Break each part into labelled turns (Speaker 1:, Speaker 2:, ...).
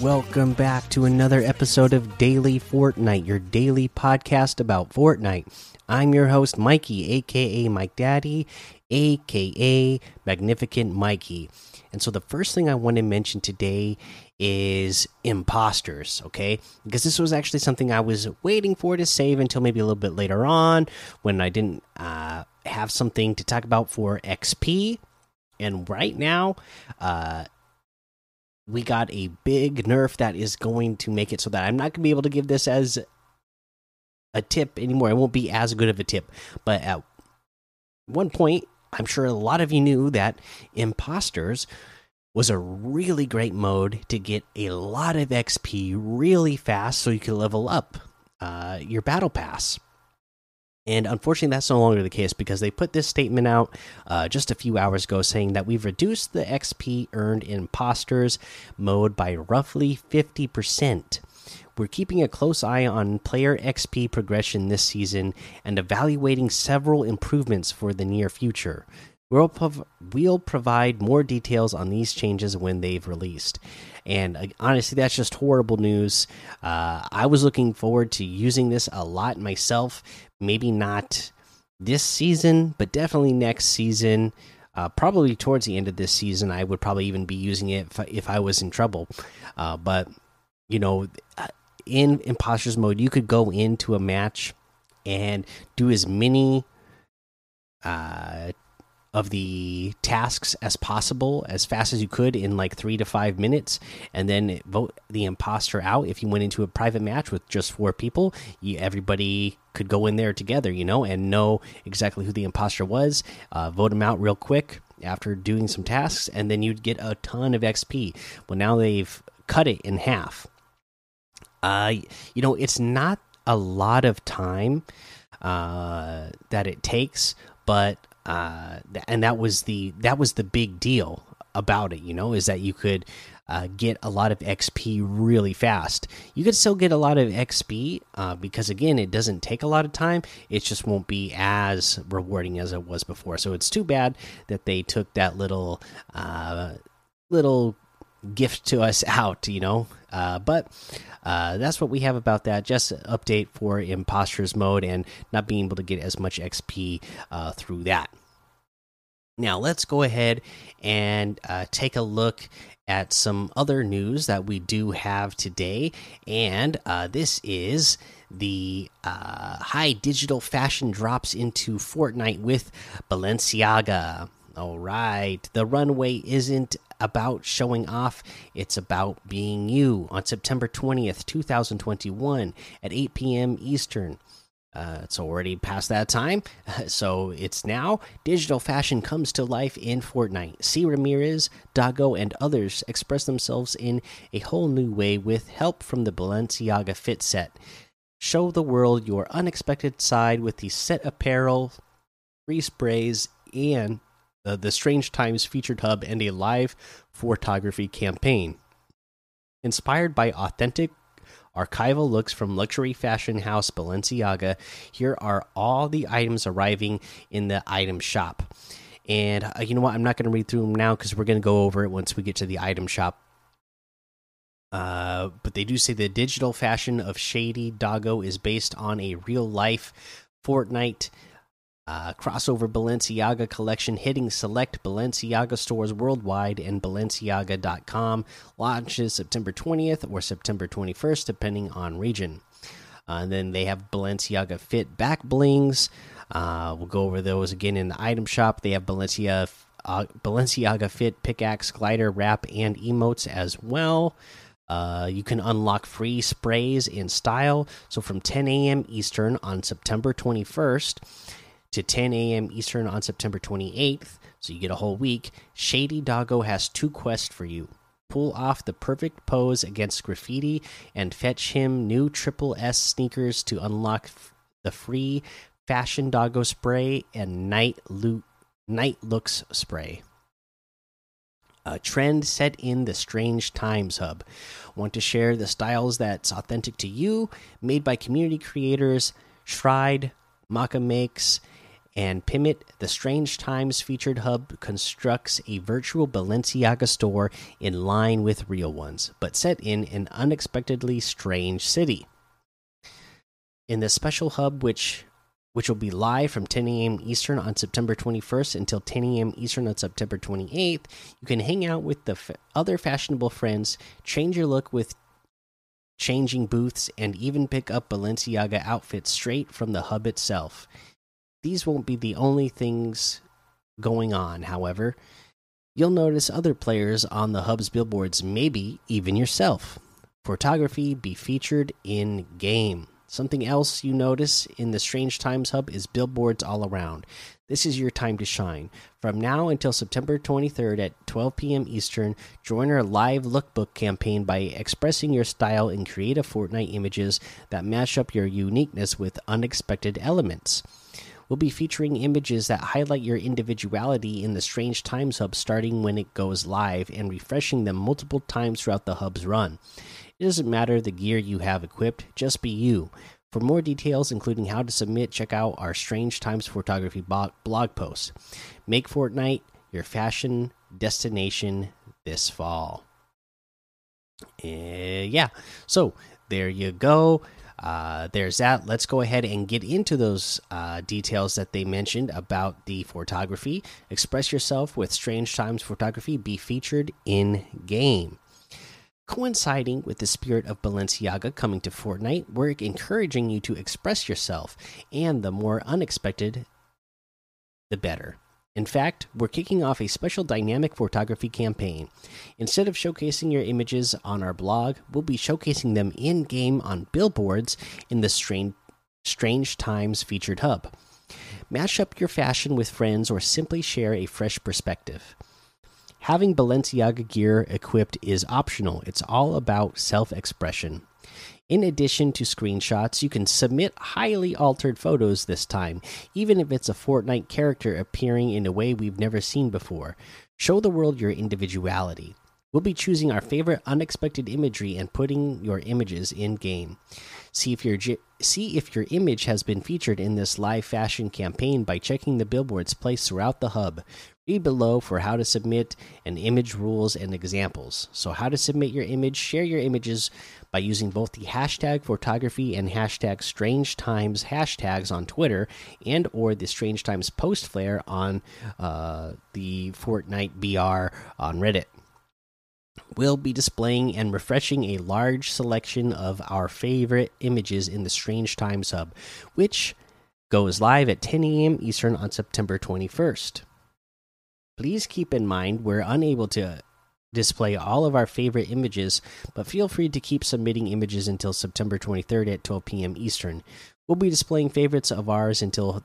Speaker 1: Welcome back to another episode of Daily Fortnite, your daily podcast about Fortnite. I'm your host, Mikey, aka Mike Daddy, aka Magnificent Mikey. And so, the first thing I want to mention today is imposters, okay? Because this was actually something I was waiting for to save until maybe a little bit later on when I didn't uh, have something to talk about for XP. And right now, uh, we got a big nerf that is going to make it so that I'm not going to be able to give this as a tip anymore. It won't be as good of a tip. But at one point, I'm sure a lot of you knew that imposters was a really great mode to get a lot of XP really fast so you can level up uh, your battle pass. And unfortunately, that's no longer the case because they put this statement out uh, just a few hours ago saying that we've reduced the XP earned in imposters mode by roughly 50%. We're keeping a close eye on player XP progression this season and evaluating several improvements for the near future. We'll, prov we'll provide more details on these changes when they've released. And uh, honestly, that's just horrible news. Uh, I was looking forward to using this a lot myself. Maybe not this season, but definitely next season. Uh, probably towards the end of this season, I would probably even be using it if, if I was in trouble. Uh, but, you know, uh, in imposters mode, you could go into a match and do as many uh of the tasks as possible as fast as you could in like three to five minutes and then vote the imposter out. If you went into a private match with just four people you, everybody could go in there together you know and know exactly who the imposter was uh, vote them out real quick after doing some tasks and then you'd get a ton of xp well now they've cut it in half. Uh you know it's not a lot of time uh that it takes but uh, and that was the that was the big deal about it. You know, is that you could uh, get a lot of XP really fast. You could still get a lot of XP uh, because again, it doesn't take a lot of time. It just won't be as rewarding as it was before. So it's too bad that they took that little uh, little gift to us out. You know, uh, but. Uh, that's what we have about that. Just update for imposters mode and not being able to get as much XP uh, through that. Now, let's go ahead and uh, take a look at some other news that we do have today. And uh, this is the uh, high digital fashion drops into Fortnite with Balenciaga. All right. The runway isn't about showing off, it's about being you on September 20th, 2021 at 8 p.m. Eastern. Uh, it's already past that time, so it's now. Digital fashion comes to life in Fortnite. See Ramirez, Doggo, and others express themselves in a whole new way with help from the Balenciaga Fit Set. Show the world your unexpected side with the set apparel, free sprays, and the Strange Times featured hub and a live photography campaign. Inspired by authentic archival looks from luxury fashion house Balenciaga, here are all the items arriving in the item shop. And uh, you know what? I'm not going to read through them now because we're going to go over it once we get to the item shop. Uh, but they do say the digital fashion of Shady Doggo is based on a real life Fortnite uh, crossover Balenciaga collection hitting select Balenciaga stores worldwide and Balenciaga.com launches September 20th or September 21st, depending on region. Uh, and then they have Balenciaga Fit back blings. Uh, we'll go over those again in the item shop. They have Balenciaga, uh, Balenciaga Fit pickaxe, glider, wrap, and emotes as well. Uh, you can unlock free sprays in style. So from 10 a.m. Eastern on September 21st to 10 a.m. Eastern on September 28th, so you get a whole week, Shady Doggo has two quests for you. Pull off the perfect pose against graffiti and fetch him new Triple S sneakers to unlock the free Fashion Doggo spray and Night Loot Night Looks spray. A trend set in the Strange Times Hub. Want to share the styles that's authentic to you, made by community creators Shride, Maka Makes, and Pimit, the Strange Times featured hub constructs a virtual Balenciaga store in line with real ones, but set in an unexpectedly strange city. In the special hub, which which will be live from 10 a.m. Eastern on September 21st until 10 a.m. Eastern on September 28th, you can hang out with the other fashionable friends, change your look with changing booths, and even pick up Balenciaga outfits straight from the hub itself. These won't be the only things going on, however. You'll notice other players on the hub's billboards, maybe even yourself. Fortography be featured in game. Something else you notice in the Strange Times Hub is billboards all around. This is your time to shine. From now until September 23rd at 12 p.m. Eastern, join our live lookbook campaign by expressing your style in creative Fortnite images that match up your uniqueness with unexpected elements. We'll be featuring images that highlight your individuality in the Strange Times Hub starting when it goes live and refreshing them multiple times throughout the hub's run. It doesn't matter the gear you have equipped, just be you. For more details, including how to submit, check out our Strange Times Fortography blog post. Make Fortnite your fashion destination this fall. Uh, yeah, so there you go uh, there's that. Let's go ahead and get into those uh, details that they mentioned about the photography. Express yourself with Strange Times Fortography. Be featured in game. Coinciding with the spirit of Balenciaga coming to Fortnite, we're encouraging you to express yourself, and the more unexpected, the better. In fact, we're kicking off a special dynamic photography campaign. Instead of showcasing your images on our blog, we'll be showcasing them in game on billboards in the Strange, Strange Times featured hub. Match up your fashion with friends or simply share a fresh perspective. Having Balenciaga gear equipped is optional, it's all about self expression. In addition to screenshots, you can submit highly altered photos this time, even if it's a Fortnite character appearing in a way we've never seen before. Show the world your individuality. We'll be choosing our favorite unexpected imagery and putting your images in game. See if your see if your image has been featured in this live fashion campaign by checking the billboards placed throughout the hub. Read below for how to submit and image rules and examples. So, how to submit your image? Share your images by using both the hashtag Fortography and hashtag strange times hashtags on Twitter and or the strange times post flare on uh, the Fortnite BR on Reddit. We'll be displaying and refreshing a large selection of our favorite images in the Strange Times Hub, which goes live at 10 a.m. Eastern on September 21st. Please keep in mind we're unable to display all of our favorite images, but feel free to keep submitting images until September 23rd at 12 p.m. Eastern. We'll be displaying favorites of ours until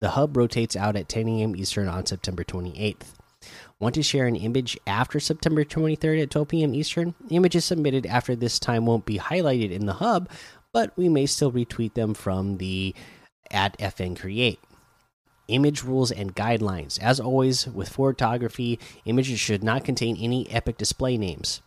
Speaker 1: the hub rotates out at 10 a.m. Eastern on September 28th. Want to share an image after September 23rd at 12 p.m. Eastern? Images submitted after this time won't be highlighted in the hub, but we may still retweet them from the at FN Create image rules and guidelines. As always, with Fortography, images should not contain any epic display names.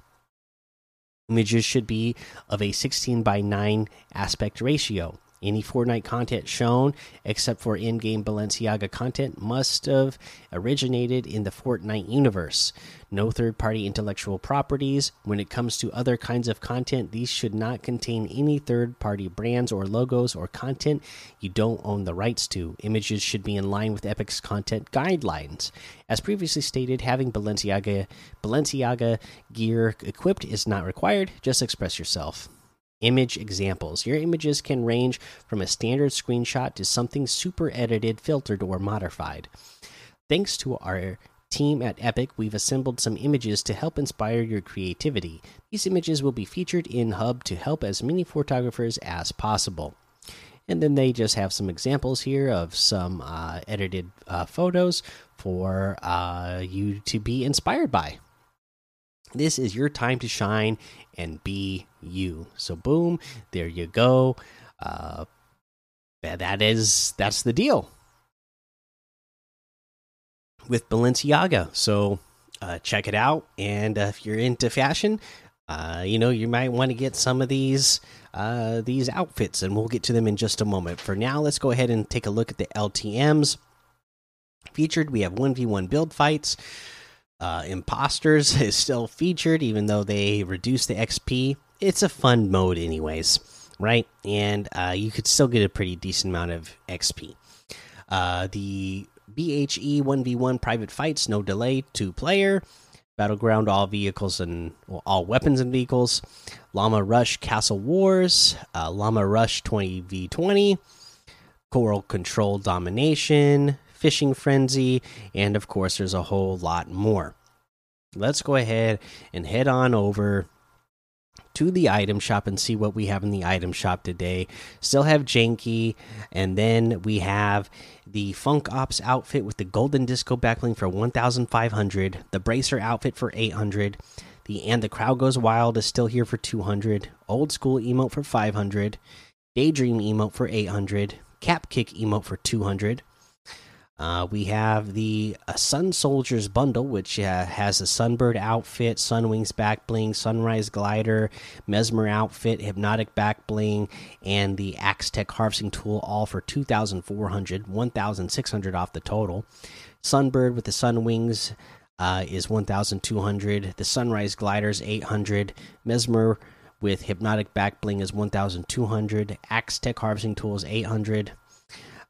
Speaker 1: Images should be of a 16 by 9 aspect ratio. Any Fortnite content shown, except for in game Balenciaga content, must have originated in the Fortnite universe. No third party intellectual properties. When it comes to other kinds of content, these should not contain any third party brands or logos or content you don't own the rights to. Images should be in line with Epic's content guidelines. As previously stated, having Balenciaga, Balenciaga gear equipped is not required, just express yourself. Image examples. Your images can range from a standard screenshot to something super edited, filtered, or modified. Thanks to our team at Epic, we've assembled some images to help inspire your creativity. These images will be featured in Hub to help as many photographers as possible. And then they just have some examples here of some uh, edited uh, photos for uh, you to be inspired by. This is your time to shine and be you. So boom, there you go. Uh, that is that's the deal with Balenciaga. So uh, check it out, and uh, if you're into fashion, uh, you know you might want to get some of these uh, these outfits, and we'll get to them in just a moment. For now, let's go ahead and take a look at the LTM's. featured. We have 1v1 build fights. Uh, Imposters is still featured, even though they reduced the XP. It's a fun mode, anyways, right? And uh, you could still get a pretty decent amount of XP. Uh, the BHE 1v1 private fights, no delay, two player. Battleground, all vehicles and well, all weapons and vehicles. Llama Rush Castle Wars, uh, Llama Rush 20v20, Coral Control Domination, Fishing Frenzy, and of course, there's a whole lot more. Let's go ahead and head on over to the item shop and see what we have in the item shop today. Still have Janky, and then we have the Funk Ops outfit with the Golden Disco backbling for 1,500, the Bracer outfit for 800, the And the Crowd Goes Wild is still here for 200, Old School emote for 500, Daydream emote for 800, Cap Kick emote for 200. Uh, we have the uh, Sun Soldiers bundle, which uh, has a Sunbird outfit, Sunwings back bling, Sunrise glider, Mesmer outfit, Hypnotic back bling, and the Axe Tech harvesting tool, all for 2,400, 1,600 off the total. Sunbird with the Sunwings uh, is 1,200. The Sunrise glider is 800. Mesmer with Hypnotic back bling is 1,200. Axe Tech harvesting tool is 800.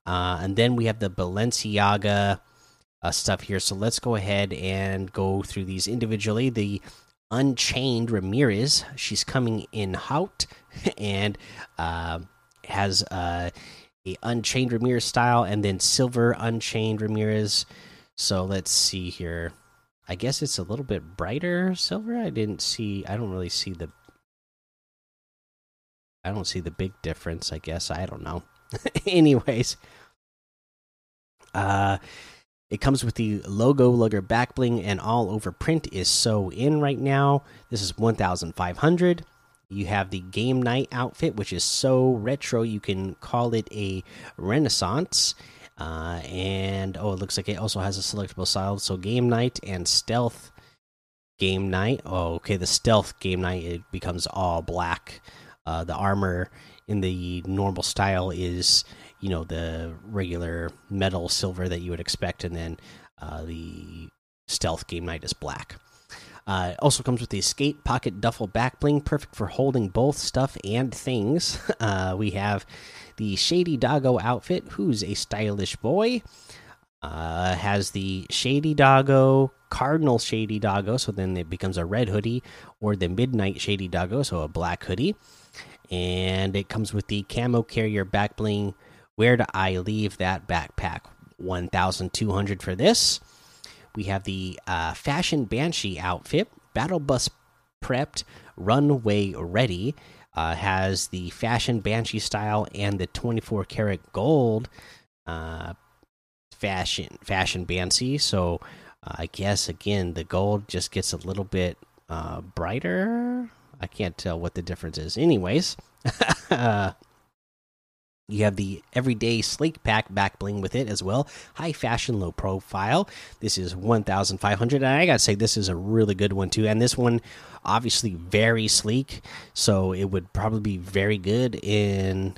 Speaker 1: Uh, and then we have the Balenciaga uh, stuff here. So let's go ahead and go through these individually. The Unchained Ramirez, she's coming in Haut and uh, has uh, a Unchained Ramirez style, and then Silver Unchained Ramirez. So let's see here. I guess it's a little bit brighter silver. I didn't see. I don't really see the. I don't see the big difference. I guess I don't know. Anyways, uh, it comes with the logo lugger back bling and all over print is so in right now. This is 1,500. You have the game night outfit, which is so retro you can call it a renaissance. Uh, and oh, it looks like it also has a selectable style. So game night and stealth game night. Oh, okay. The stealth game night it becomes all black. Uh, the armor in the normal style is you know the regular metal silver that you would expect, and then uh, the stealth game night is black. Uh, also comes with the skate pocket duffel back bling, perfect for holding both stuff and things. Uh, we have the Shady Doggo outfit, who's a stylish boy. Uh, has the Shady Doggo, Cardinal Shady Doggo, so then it becomes a red hoodie, or the Midnight Shady Doggo, so a black hoodie and it comes with the camo carrier back bling. Where do I leave that backpack? 1200 for this. We have the uh, fashion banshee outfit, battle bus prepped, runway ready. Uh, has the fashion banshee style and the 24 karat gold uh, fashion fashion banshee. So uh, I guess again the gold just gets a little bit uh, brighter I can't tell what the difference is. Anyways, you have the everyday sleek pack back bling with it as well. High fashion, low profile. This is 1,500. And I got to say, this is a really good one, too. And this one, obviously, very sleek. So it would probably be very good in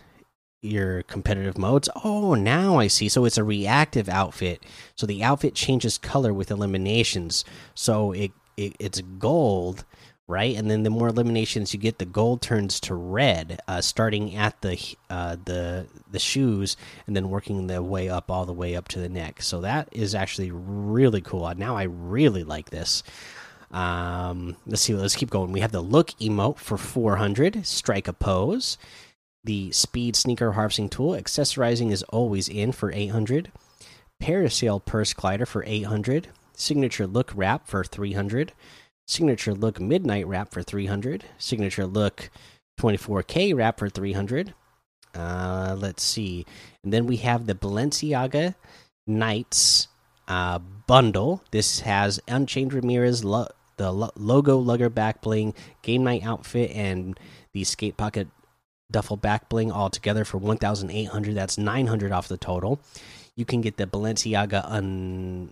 Speaker 1: your competitive modes. Oh, now I see. So it's a reactive outfit. So the outfit changes color with eliminations. So it, it it's gold right? And then the more eliminations you get, the gold turns to red, uh, starting at the uh, the the shoes and then working the way up all the way up to the neck. So that is actually really cool. Now I really like this. Um, let's see. Let's keep going. We have the look emote for 400. Strike a pose. The speed sneaker harvesting tool. Accessorizing is always in for 800. Parasail purse glider for 800. Signature look wrap for 300 signature look midnight wrap for 300 signature look 24k wrap for 300 uh let's see. And then we have the balenciaga knights uh bundle. This has unchained ramirez lo the lo logo lugger back bling game night outfit and the skate pocket duffel back bling all together for 1800 that's 900 off the total. You can get the balenciaga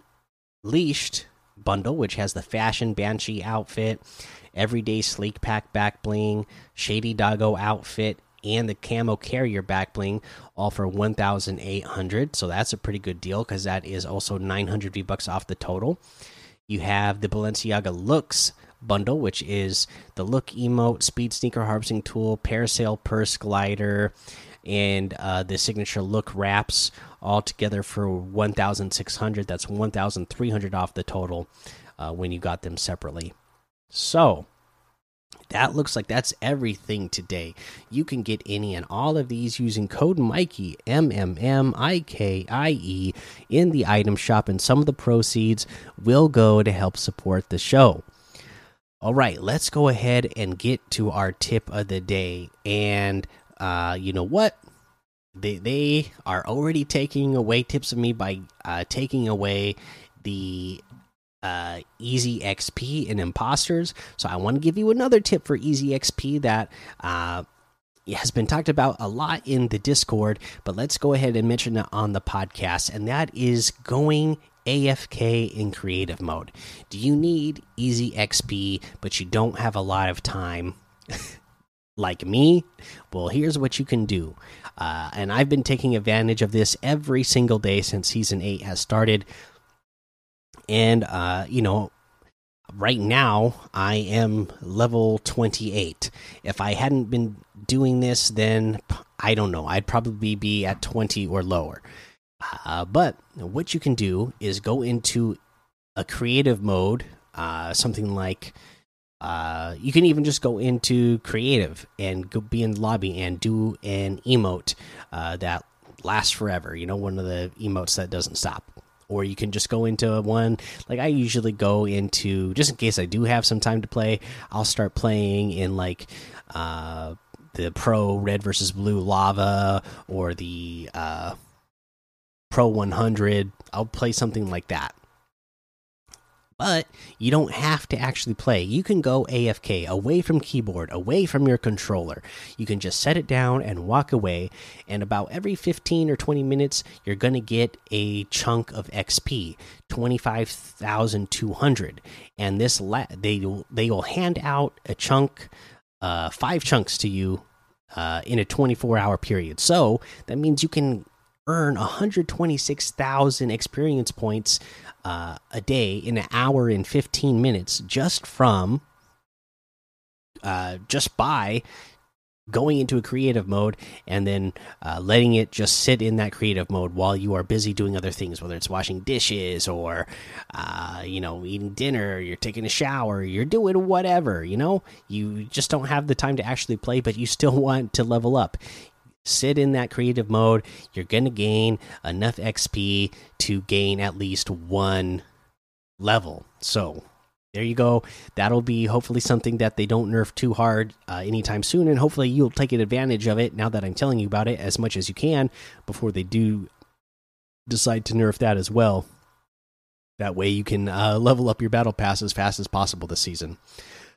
Speaker 1: unleashed bundle, which has the fashion banshee outfit, everyday sleek pack back bling, shady doggo outfit, and the camo carrier back bling, all for 1,800. So that's a pretty good deal because that is also 900 V bucks off the total. You have the Balenciaga looks bundle, which is the look emote, speed sneaker harvesting tool, parasail purse glider, and uh, the signature look wraps all together for 1,600. That's 1,300 off the total uh, when you got them separately. So that looks like that's everything today. You can get any and all of these using code Mikey M M M I K I E in the item shop, and some of the proceeds will go to help support the show. All right, let's go ahead and get to our tip of the day. And uh, you know what? They they are already taking away tips of me by uh, taking away the uh, easy XP and imposters. So I want to give you another tip for easy XP that uh, has been talked about a lot in the Discord, but let's go ahead and mention it on the podcast, and that is going AFK in creative mode. Do you need easy XP, but you don't have a lot of time? like me? Well, here's what you can do. Uh, and I've been taking advantage of this every single day since season 8 has started. And, uh, you know, right now I am level 28. If I hadn't been doing this, then I don't know. I'd probably be at 20 or lower. Uh, but what you can do is go into a creative mode, uh, something like uh, you can even just go into creative and go be in the lobby and do an emote uh, that lasts forever. You know, one of the emotes that doesn't stop. Or you can just go into one like I usually go into just in case I do have some time to play. I'll start playing in like uh, the pro red versus blue lava or the uh, pro 100. I'll play something like that but you don't have to actually play. You can go AFK, away from keyboard, away from your controller. You can just set it down and walk away, and about every 15 or 20 minutes, you're going to get a chunk of XP, 25,200. And this they they will hand out a chunk uh 5 chunks to you uh in a 24-hour period. So, that means you can earn 126,000 experience points uh, a day in an hour and 15 minutes just from uh, just by going into a creative mode and then uh, letting it just sit in that creative mode while you are busy doing other things whether it's washing dishes or uh, you know eating dinner you're taking a shower you're doing whatever you know? You just don't have the time to actually play but you still want to level up sit in that creative mode, you're going to gain enough XP to gain at least one level. So, there you go. That'll be hopefully something that they don't nerf too hard uh, anytime soon, and hopefully you'll take advantage of it now that I'm telling you about it as much as you can before they do decide to nerf that as well. That way you can uh, level up your battle pass as fast as possible this season.